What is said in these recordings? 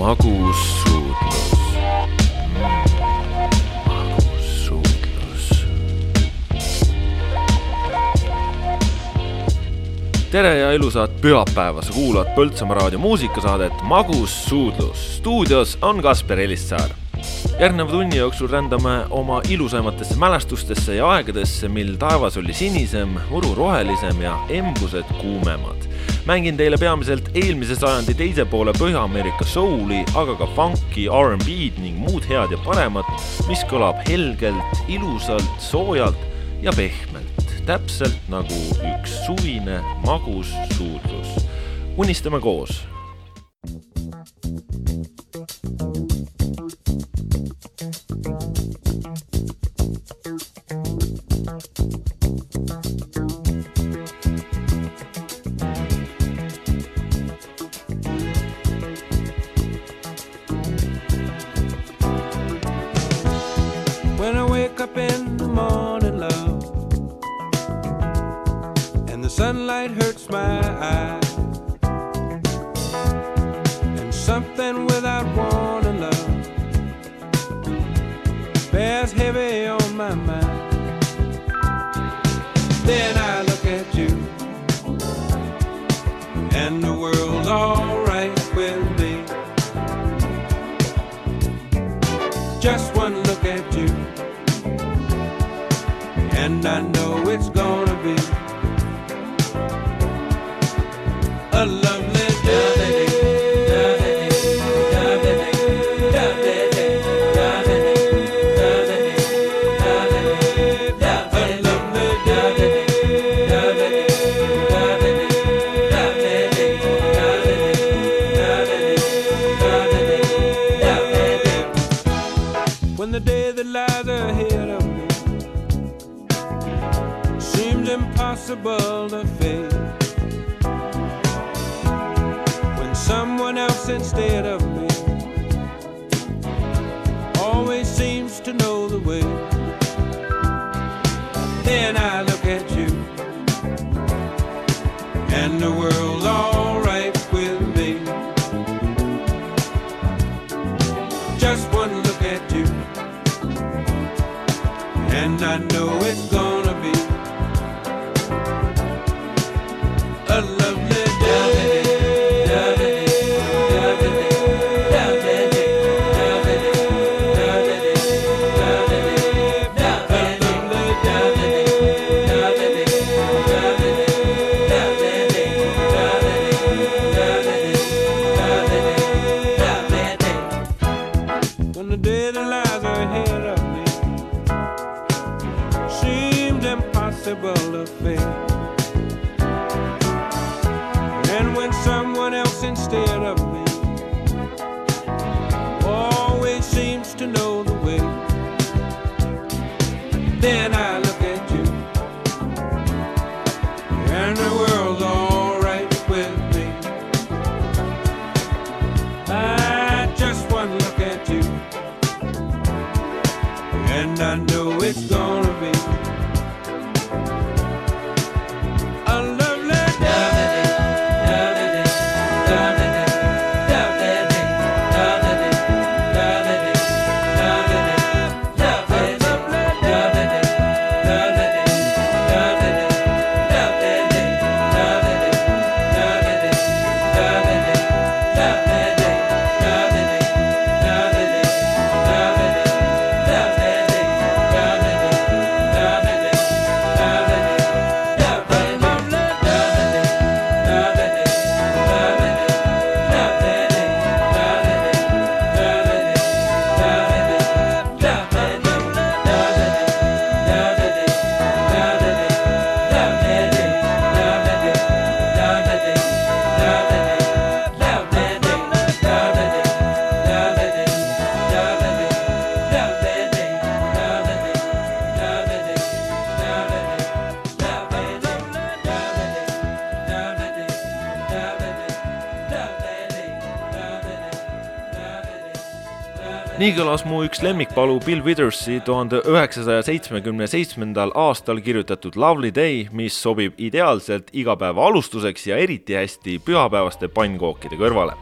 magussuudlus mm,. magussuudlus. tere ja ilusat pühapäeva, sa kuulad Põltsamaa raadio muusikasaadet Magussuudlus. stuudios on Kasper Elissaar järgneva tunni jooksul rändame oma ilusaimatesse mälestustesse ja aegadesse, mil taevas oli sinisem, muru rohelisem ja embused kuumemad. Mängin teile peamiselt eelmise sajandi teise poole Põhja-Ameerika souli, aga ka funki, R'n'B-d ning muud head ja paremat, mis kõlab helgelt, ilusalt, soojalt ja pehmelt, täpselt nagu üks suvine magus suudlus. unistame koos üks lemmikpalu Bill Withersi tuhande üheksasaja seitsmekümne seitsmendal aastal kirjutatud Lovely Day, mis sobib ideaalselt igapäeva alustuseks ja eriti hästi pühapäevaste pannkookide kõrvale.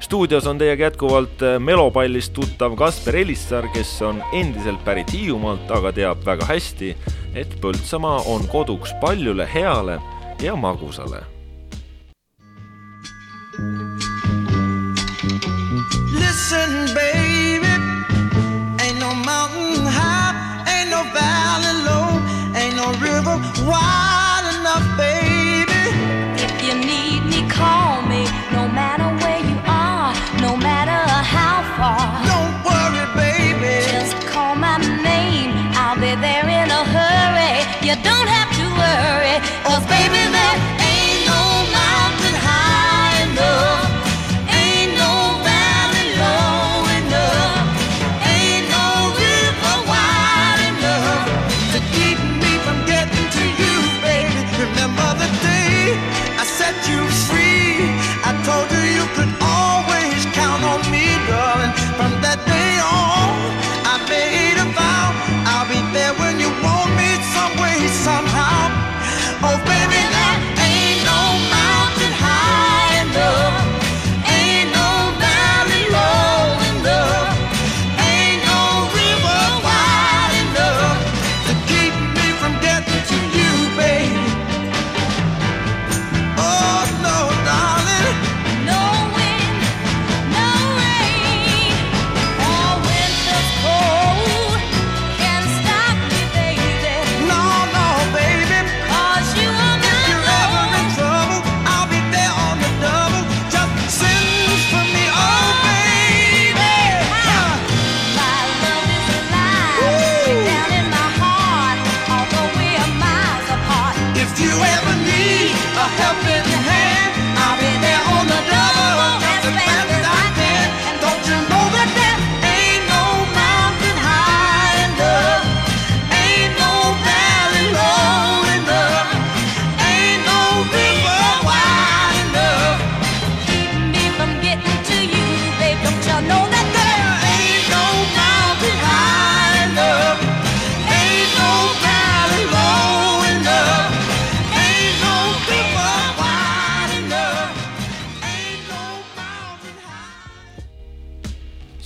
stuudios on teiega jätkuvalt melopallist tuttav Kasper Elissaar, kes on endiselt pärit Hiiumaalt, aga teab väga hästi, et Põltsamaa on koduks paljule heale ja magusale. Listen, baby. valley low, ain't no river wide enough, baby. If you need me, call me,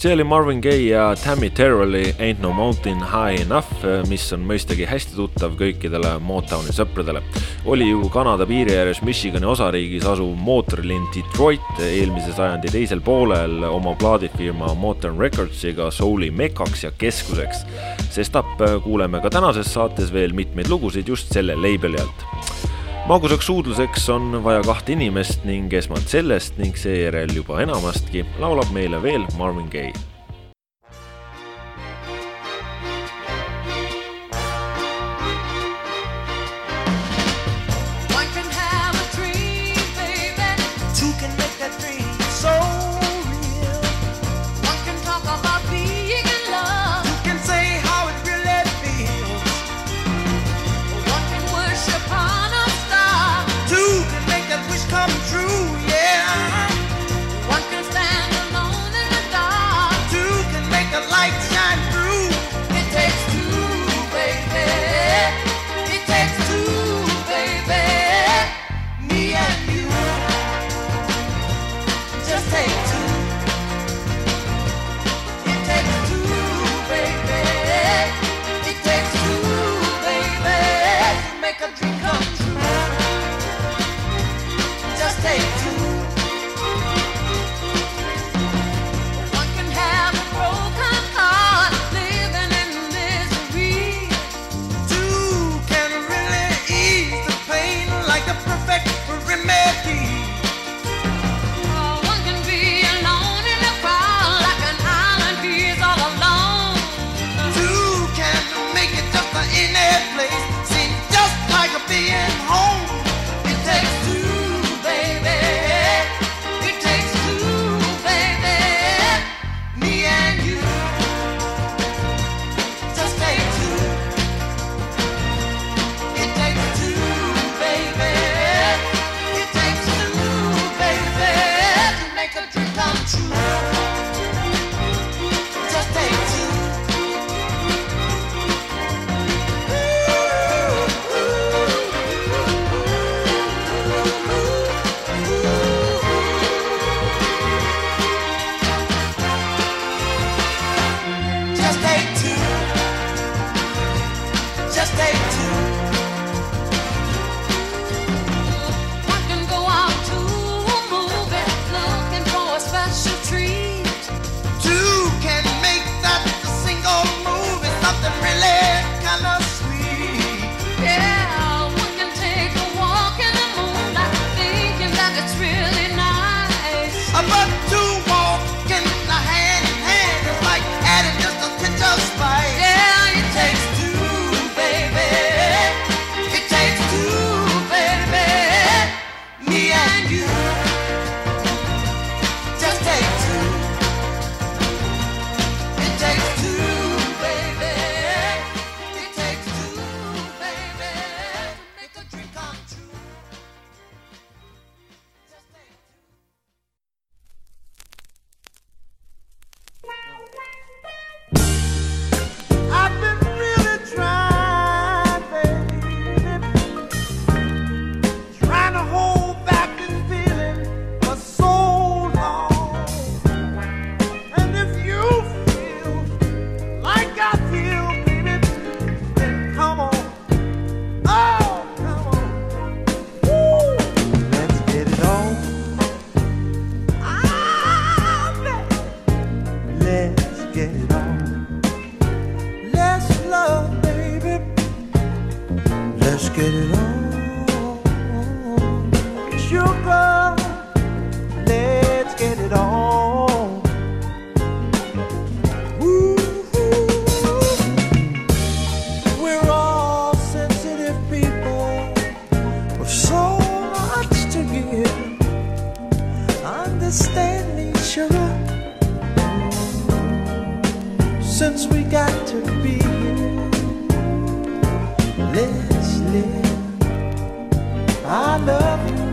see oli Marvin Gaye ja Tammy Terrelli Ain't no mountain high enough, mis on mõistagi hästi tuttav kõikidele Motowni sõpradele. oli ju Kanada piiri ääres Michigani osariigis asuv mootorilinn Detroit eelmise sajandi teisel poolel oma plaadifirma Motown Recordsiga souli mekaks ja keskuseks. sestap kuuleme ka tänases saates veel mitmeid lugusid just selle label'i alt magusaks suudluseks on vaja kahte inimest ning esmalt sellest ning seejärel juba enamastki laulab meile veel Marvin Gaye understand each other since we got to be here. Let's live. I love you.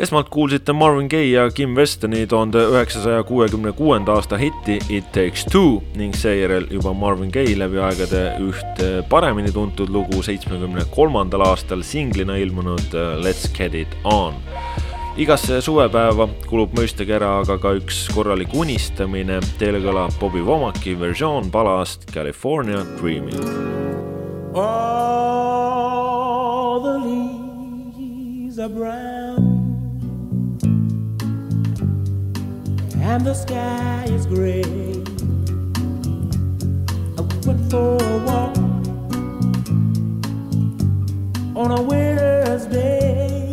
esmalt kuulsite Marvin Gaye ja Kim Westoni tuhande üheksasaja kuuekümne kuuenda aasta hitti It Takes Two ning seejärel juba Marvin Gaye läbi aegade üht eh, paremini tuntud lugu seitsmekümne kolmandal aastal singlina ilmunud eh, Let's Get It On. igasse suvepäeva kulub mõistagi ära aga ka üks korralik unistamine, teile kõlab Bobby Womaki versioon palast California Dreaming. All the leaves are brown and the sky is gray. I went for a walk on a winter's day.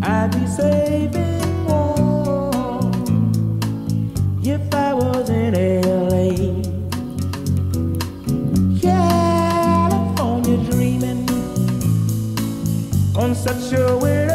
I'd be saving warm if I was in LA. California dreaming on such a way.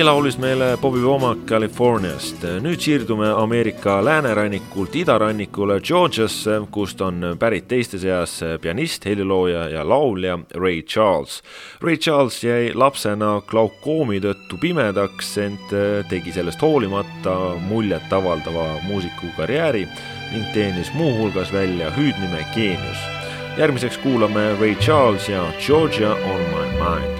Nii laulis meile Bobby Womack Californiast. nüüd siirdume Ameerika läänerannikult idarannikule Georgiasse, kust on pärit teiste seas pianist, helilooja ja laulja Ray Charles. Ray Charles jäi lapsena glaukoomi tõttu pimedaks, ent tegi sellest hoolimata muljetavaldava muusikukarjääri ning teenis muuhulgas välja hüüdnime Geenius. järgmiseks kuulame Ray Charles ja Georgia on my mind.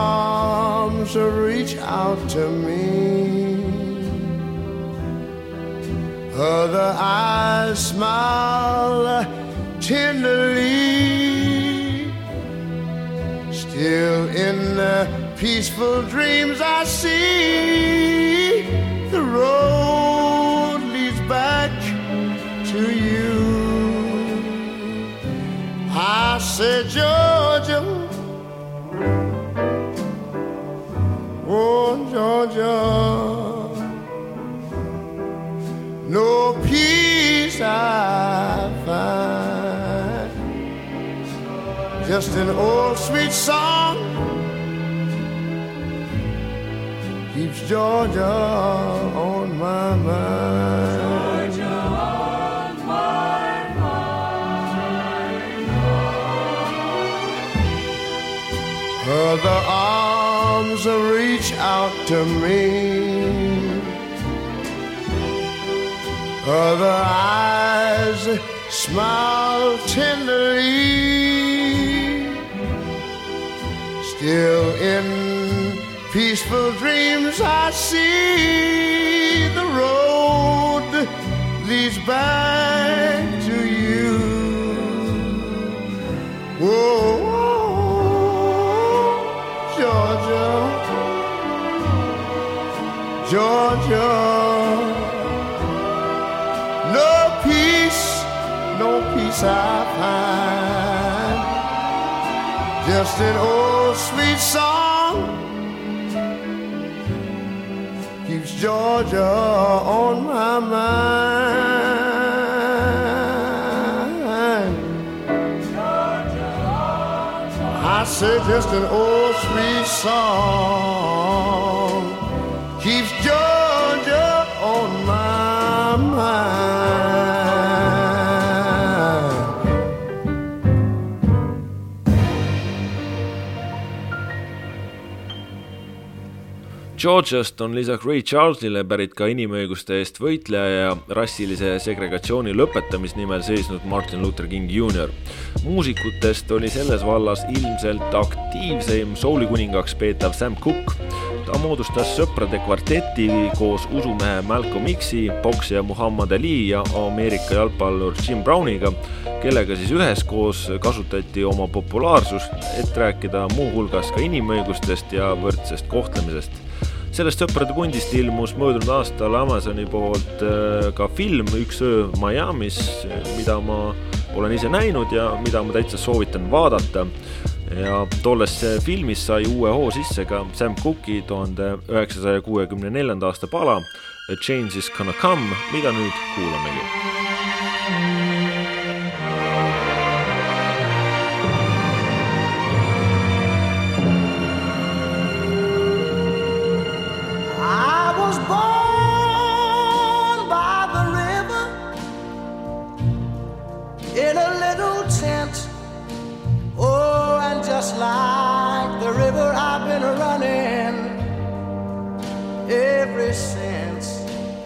reach out to me. Other eyes smile tenderly. Still in the peaceful dreams I see, the road leads back to you. I said, Georgia. Georgia, no peace I find. Just an old sweet song keeps Georgia on my mind. Georgia on my mind. Other arms reach out to me. Other eyes smile tenderly. Still in peaceful dreams, I see the road leads back to you. Whoa. Georgia. No peace, no peace I find. Just an old sweet song keeps Georgia on my mind. I say just an old sweet song Georgiast on lisaks Ray Charlesile pärit ka inimõiguste eest võitleja ja rassilise segregatsiooni lõpetamise nimel seisnud Martin Luther King Jr. muusikutest oli selles vallas ilmselt aktiivseim soolikuningaks peetav Sam Cooke. ta moodustas sõprade kvarteti koos usumehe Malcolm X-i, poksija Muhamed Ali ja Ameerika jalgpallur Jim Browniga, kellega siis üheskoos kasutati oma populaarsust, et rääkida muuhulgas ka inimõigustest ja võrdsest kohtlemisest sellest sõprade pundist ilmus möödunud aastal Amazoni poolt äh, ka film Üks öö Miami's, mida ma olen ise näinud ja mida ma täitsa soovitan vaadata. ja tolles filmis sai uue hoo sisse ka Sam Cooke'i tuhande üheksasaja kuuekümne neljanda aasta pala A Change is gonna come, mida nüüd kuulamegi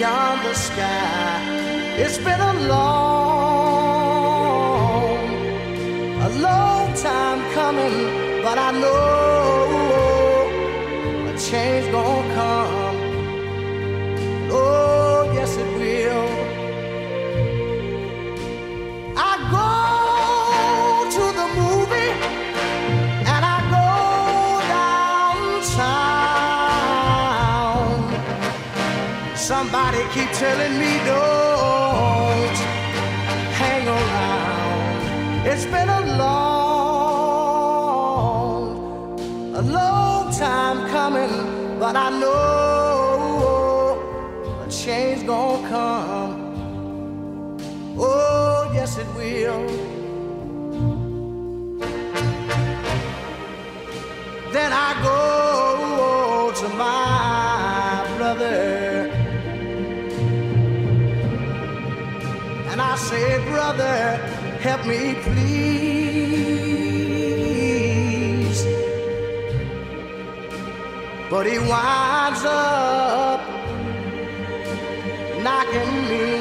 beyond the sky. It's been a long, a long time coming, but I know It's been a long, a long time coming, but I know a change gonna come. Oh, yes, it will. Then I go to my brother and I say, Brother, help me please. But he winds up knocking me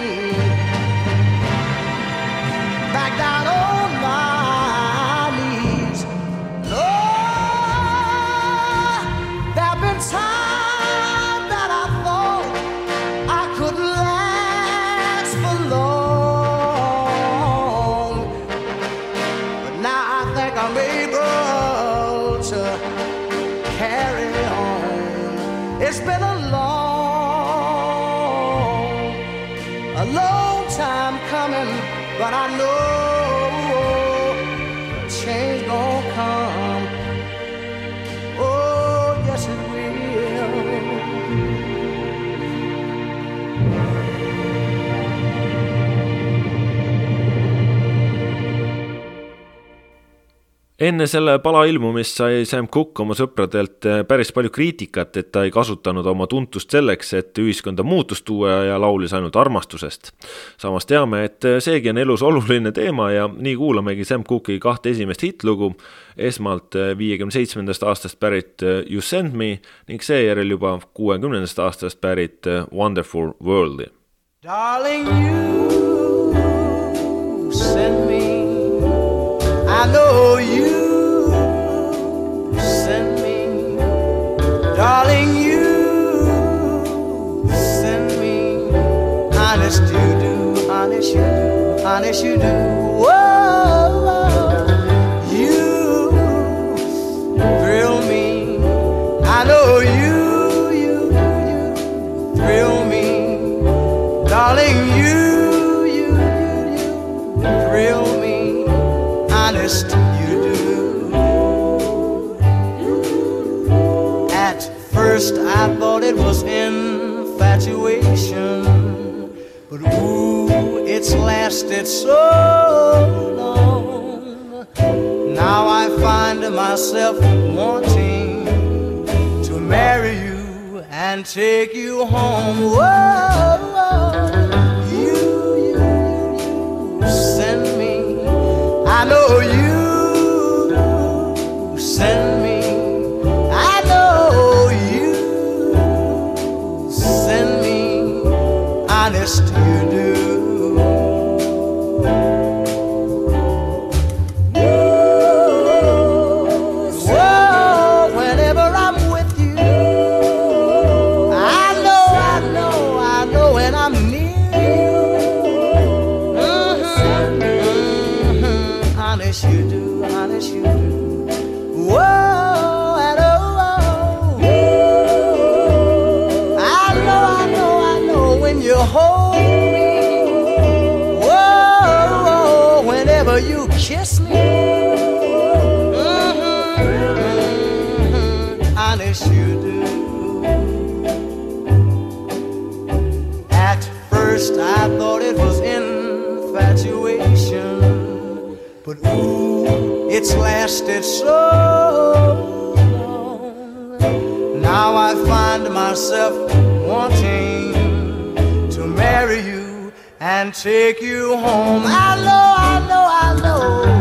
enne selle pala ilmumist sai Sam Cooke oma sõpradelt eh, päris palju kriitikat, et ta ei kasutanud oma tuntust selleks, et ühiskonda muutust tuua ja laulis ainult armastusest. samas teame, et seegi on elus oluline teema ja nii kuulamegi Sam Cooke'i kahte esimest hittlugu. esmalt viiekümne seitsmendast aastast pärit eh, You Send Me ning seejärel juba kuuekümnendast aastast pärit eh, Wonderful World'i. Darling, you send me. I know you Darling, you send me. Honest you do, honest you do, honest you do. It's lasted so long. Now I find myself wanting to marry you and take you home. Whoa, you, you, you send me. I know you send me. I know you send me. Honest, you it's lasted so long. Now I find myself wanting to marry you and take you home. I know, I know, I know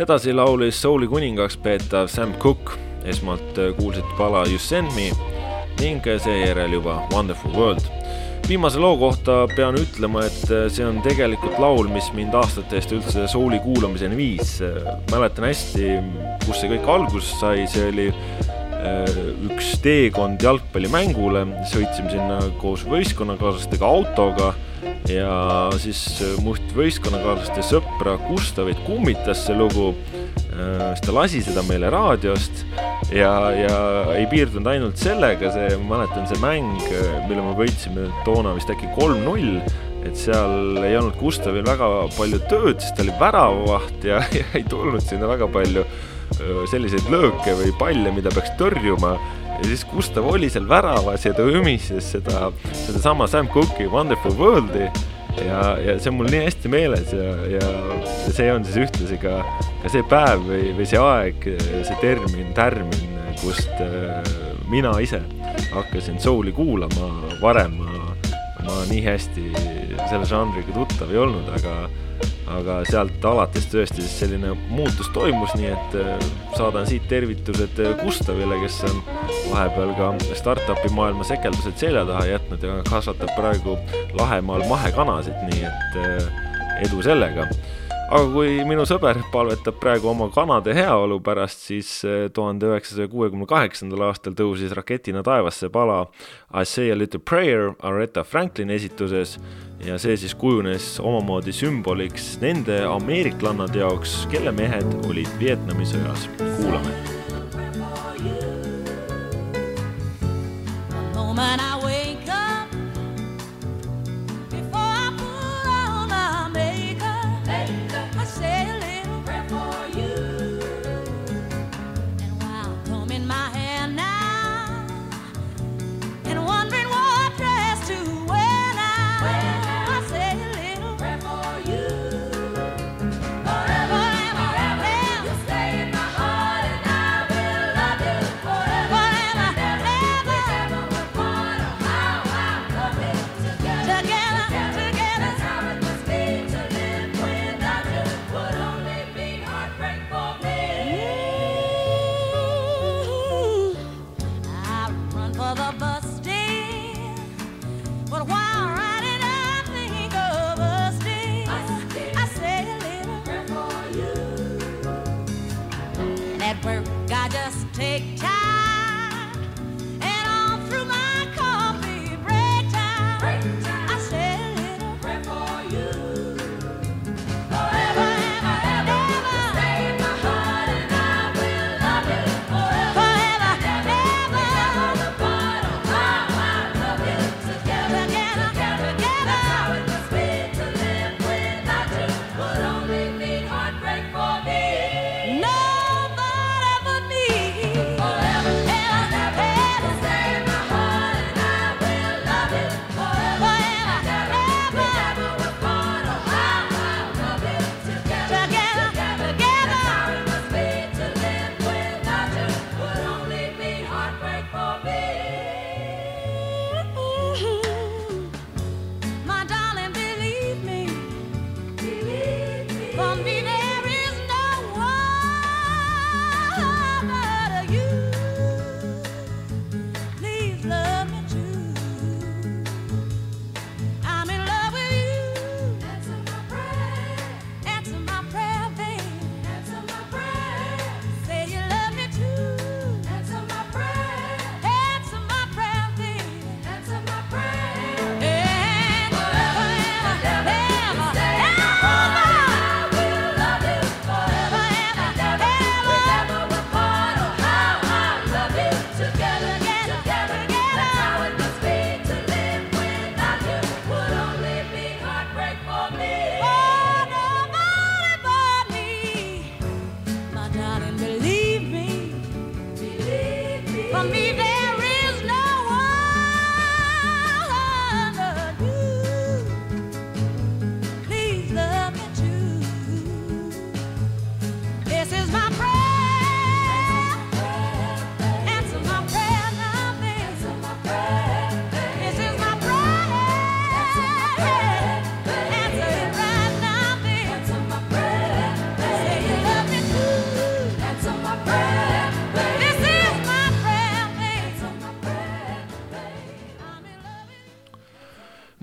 sedasi laulis souli kuningaks peetav Sam Cooke, esmalt äh, kuulsite pala You Send Me ning seejärel juba Wonderful World. viimase loo kohta pean ütlema, et äh, see on tegelikult laul, mis mind aastate eest üldse souli kuulamiseni viis. mäletan hästi, kus see kõik alguse sai, see oli äh, üks teekond jalgpallimängule, sõitsime sinna koos võistkonnakaaslastega autoga ja siis mu üht võistkonnakaaslaste sõpra Gustavit kummitas see lugu. siis ta lasi seda meile raadiost ja, ja ei piirdunud ainult sellega, see, ma mäletan, see mäng, mille me võitsime toona vist äkki kolm-null, et seal ei olnud Gustavil väga palju tööd, sest ta oli väravavaht ja, ja ei tulnud sinna väga palju selliseid lööke või palle, mida peaks tõrjuma. Ja siis Gustav oli seal väravas ja ta ümises seda, sedasama Sam Cooke'i Wonderful World'i. Ja, ja see on mul nii hästi meeles ja, ja see on siis ühtlasi ka, ka see päev või, või see aeg, see termin, tärmin, kust mina ise hakkasin souli kuulama, varem ma, ma nii hästi selle žanriga tuttav ei olnud, aga aga sealt alates tõesti siis selline muutus toimus, nii et äh, saadan siit tervitused äh, Gustavile, kes on vahepeal ka startup'i maailma sekeldused selja taha jätnud ja kasvatab praegu Lahemaal mahekanasid, nii et äh, edu sellega. Aga kui minu sõber palvetab praegu oma kanade heaolu pärast, siis tuhande üheksasaja kuuekümne kaheksandal aastal tõusis raketina taevasse pala I say a little prayer Aretha Franklini esituses ja see siis kujunes omamoodi sümboliks nende ameeriklannade jaoks, kelle mehed olid Vietnami sõjas. kuulame. moment I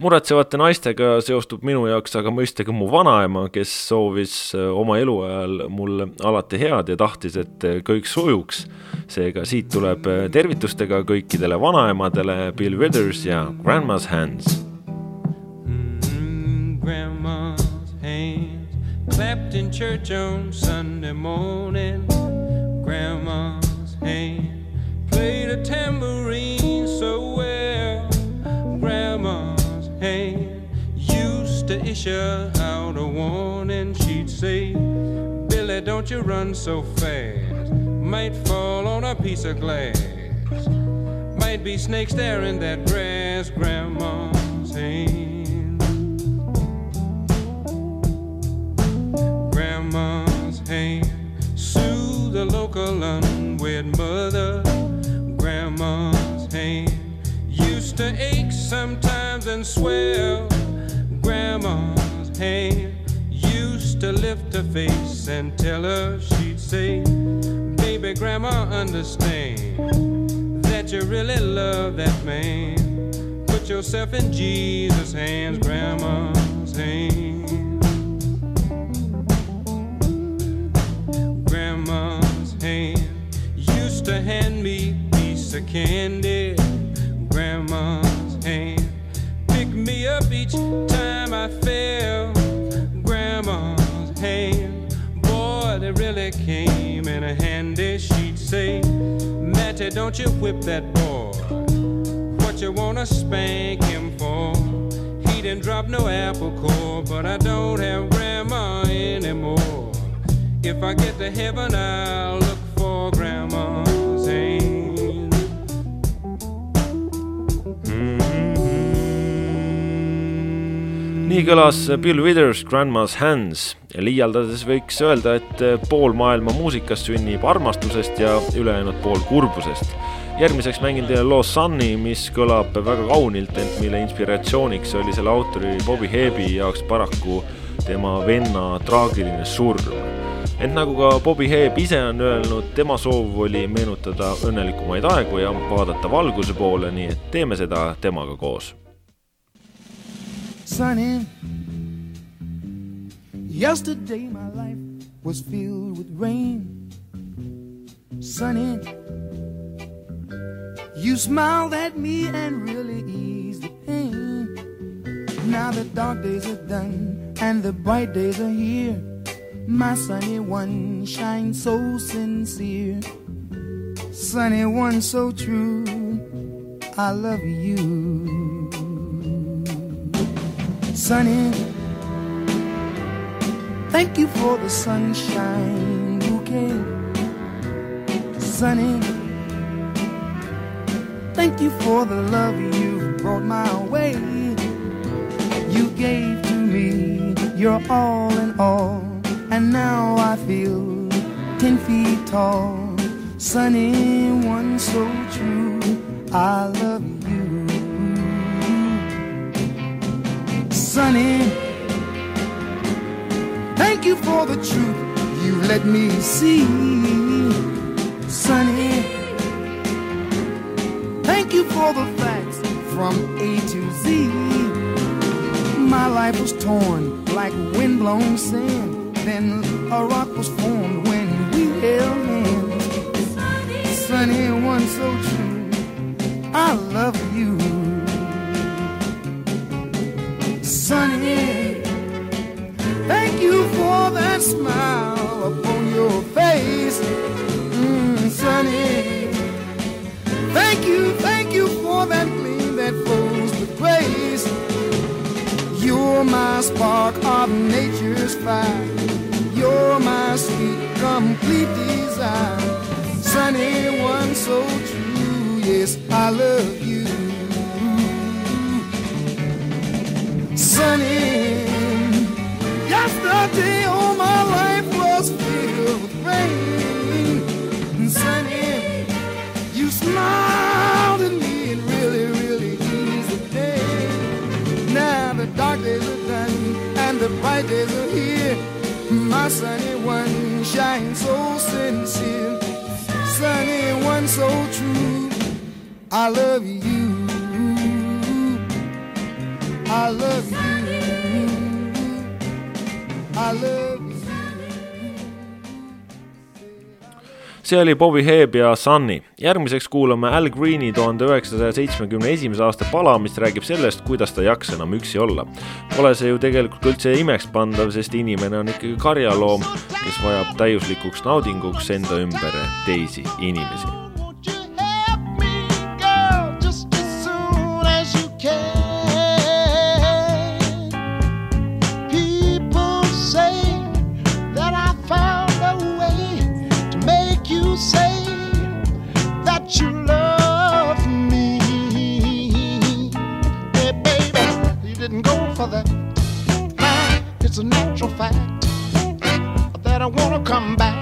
muretsevate naistega seostub minu jaoks aga mõistagi mu vanaema, kes soovis äh, oma eluajal mulle alati head ja tahtis, et äh, kõik sujuks. seega siit tuleb äh, tervitustega kõikidele vanaemadele Bill Withers ja Grandma's Hands. Mm, grandma's hands clapped in church on Sunday morning. To issue out a warning. She'd say, Billy, don't you run so fast. Might fall on a piece of glass. Might be snakes there in that grass. Grandma's hand. Grandma's hand soothe the local unwed mother. Grandma's hand used to ache sometimes and swell. Grandma's hand used to lift her face and tell her she'd say, Baby, Grandma, understand that you really love that man. Put yourself in Jesus' hands, Grandma's hand. Grandma's hand used to hand me a piece of candy. Up each time I fell. Grandma's hand, boy, they really came in handy. She'd say, Matty, don't you whip that boy. What you wanna spank him for? He didn't drop no apple core, but I don't have grandma anymore. If I get to heaven, I'll look nii kõlas Bill Withers Grandma's Hands liialdades võiks öelda, et pool maailma muusikast sünnib armastusest ja ülejäänud pool kurbusest. järgmiseks mängin teile loo Sunny, mis kõlab väga kaunilt, ent mille inspiratsiooniks oli selle autori Bobby Heebi jaoks paraku tema venna traagiline surm. ent nagu ka Bobby Heeb ise on öelnud, tema soov oli meenutada õnnelikumaid aegu ja vaadata valguse poole, nii et teeme seda temaga koos sunny. Yesterday my life was filled with rain. Sunny, you smiled at me and really eased the pain. Now the dark days are done and the bright days are here. My sunny one shines so sincere. Sunny one so true. I love you. Sunny, thank you for the sunshine bouquet. Sunny, thank you for the love you brought my way. You gave to me your all in all, and now I feel ten feet tall. Sunny, one so true, I love you. Sunny, thank you for the truth you let me see. Sunny, thank you for the facts from A to Z. My life was torn like windblown sand. Then a rock was formed when we held hands. Sunny, one so true. I love you. Sunny, thank you for that smile upon your face. Mm, sunny, thank you, thank you for that gleam that flows with grace. You're my spark of nature's fire. You're my sweet, complete desire. Sunny, one so true. Yes, I love you. Sunny, yesterday all my life was filled with rain. And sunny, you smiled at me and really, really eased the day. Now the dark days are done and the bright days are here. My sunny one shines so sincere. Sunny one so true. I love you. I love you. I love you. see oli Bobby Hebb ja Sunny. järgmiseks kuulame Al Greeni tuhande üheksasaja seitsmekümne esimese aasta pala, mis räägib sellest, kuidas ta ei jaksa enam üksi olla. Pole see ju tegelikult üldse imekspandav, sest inimene on ikkagi karjaloom, kes vajab täiuslikuks naudinguks enda ümber teisi inimesi fact that I wanna come back.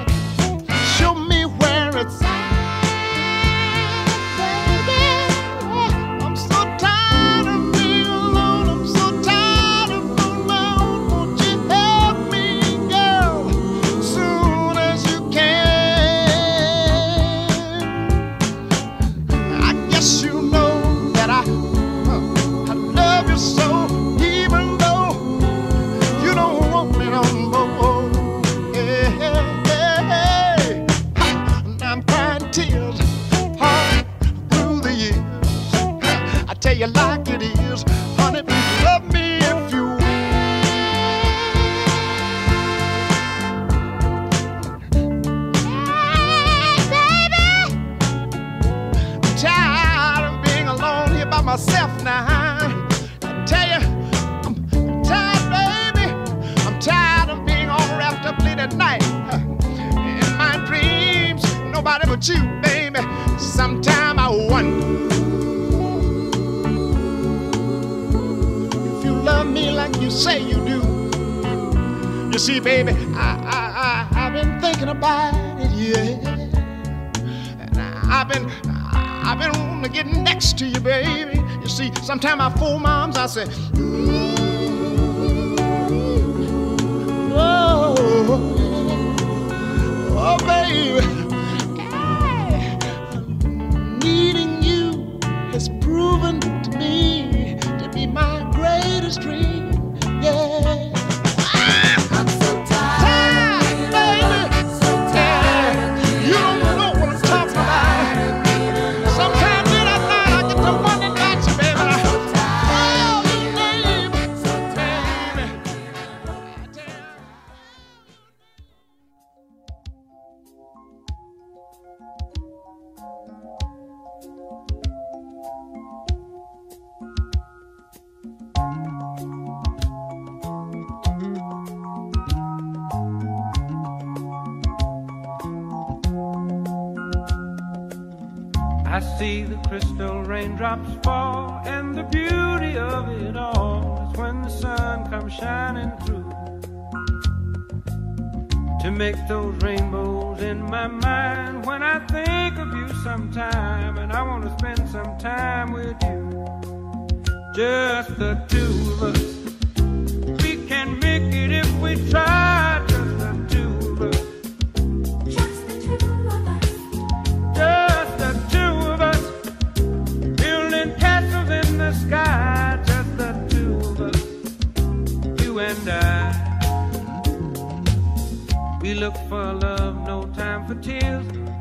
Tell you like it is, honey, see, baby, I, I, I, I've been thinking about it, yeah. And I, I've been, I've been wanting to get next to you, baby. You see, sometimes I fool moms, I say, oh, oh, baby. Needing you has proven to me to be my greatest dream. Sometime, and I want to spend some time with you. Just the two of us. We can make it if we try, just the two of us. Just the two of us building castles in the sky. Just the two of us, you and I. We look for love, no time for tears.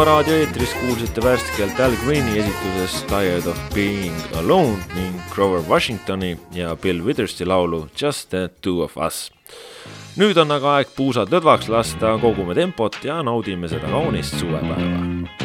Saaremaa raadioeetris kuulsite värskelt Al Greeni esituses Tired of being alone ning Grover Washingtoni ja Bill Withersi laulu Just the two of us. nüüd on aga aeg puusad lõdvaks lasta, kogume tempot ja naudime seda kaunist suvepäeva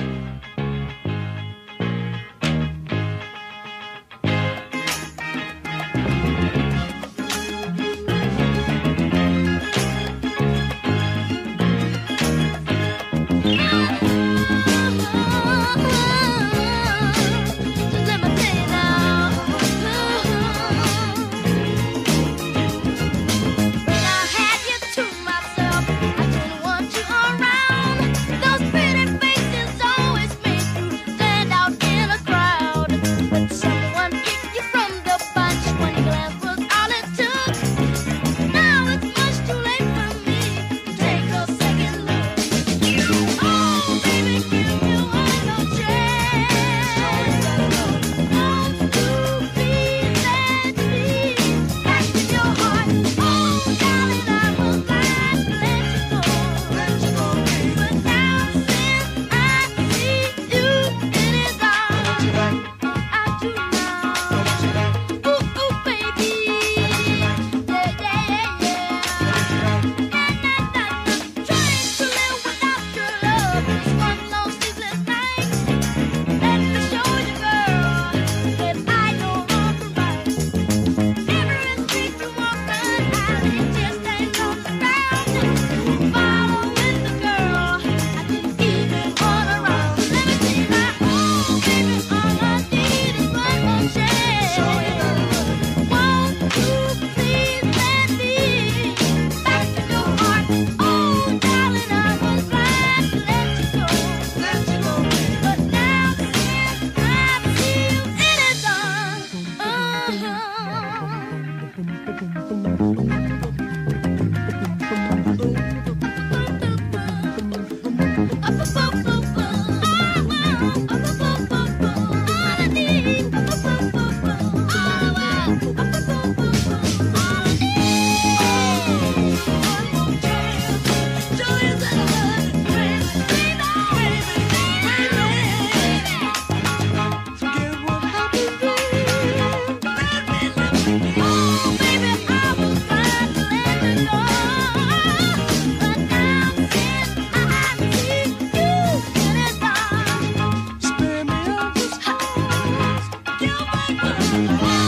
Bye.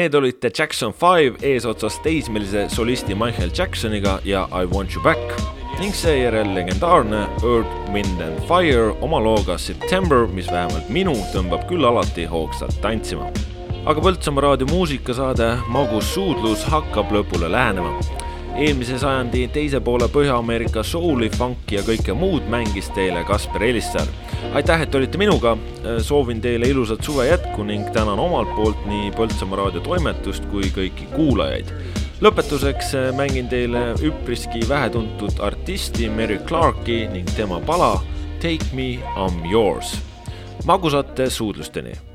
Need olid The Jackson Five eesotsas teismelise solisti Michael Jacksoniga ja I Want You Back ning seejärel legendaarne Earth, Wind and Fire oma looga September, mis vähemalt minu tõmbab küll alati hoogsalt tantsima. aga Põltsamaa raadio muusikasaade Magus suudlus hakkab lõpule lähenema eelmise sajandi teise poole Põhja-Ameerika souli, funki ja kõike muud mängis teile Kaspar Elissaar. Aitäh, et olite minuga, soovin teile ilusat suve jätku ning tänan omalt poolt nii Põltsamaa raadio toimetust kui kõiki kuulajaid. lõpetuseks mängin teile üpriski vähetuntud artisti Mary Clarki ning tema pala Take me, I m yours. magusate suudlusteni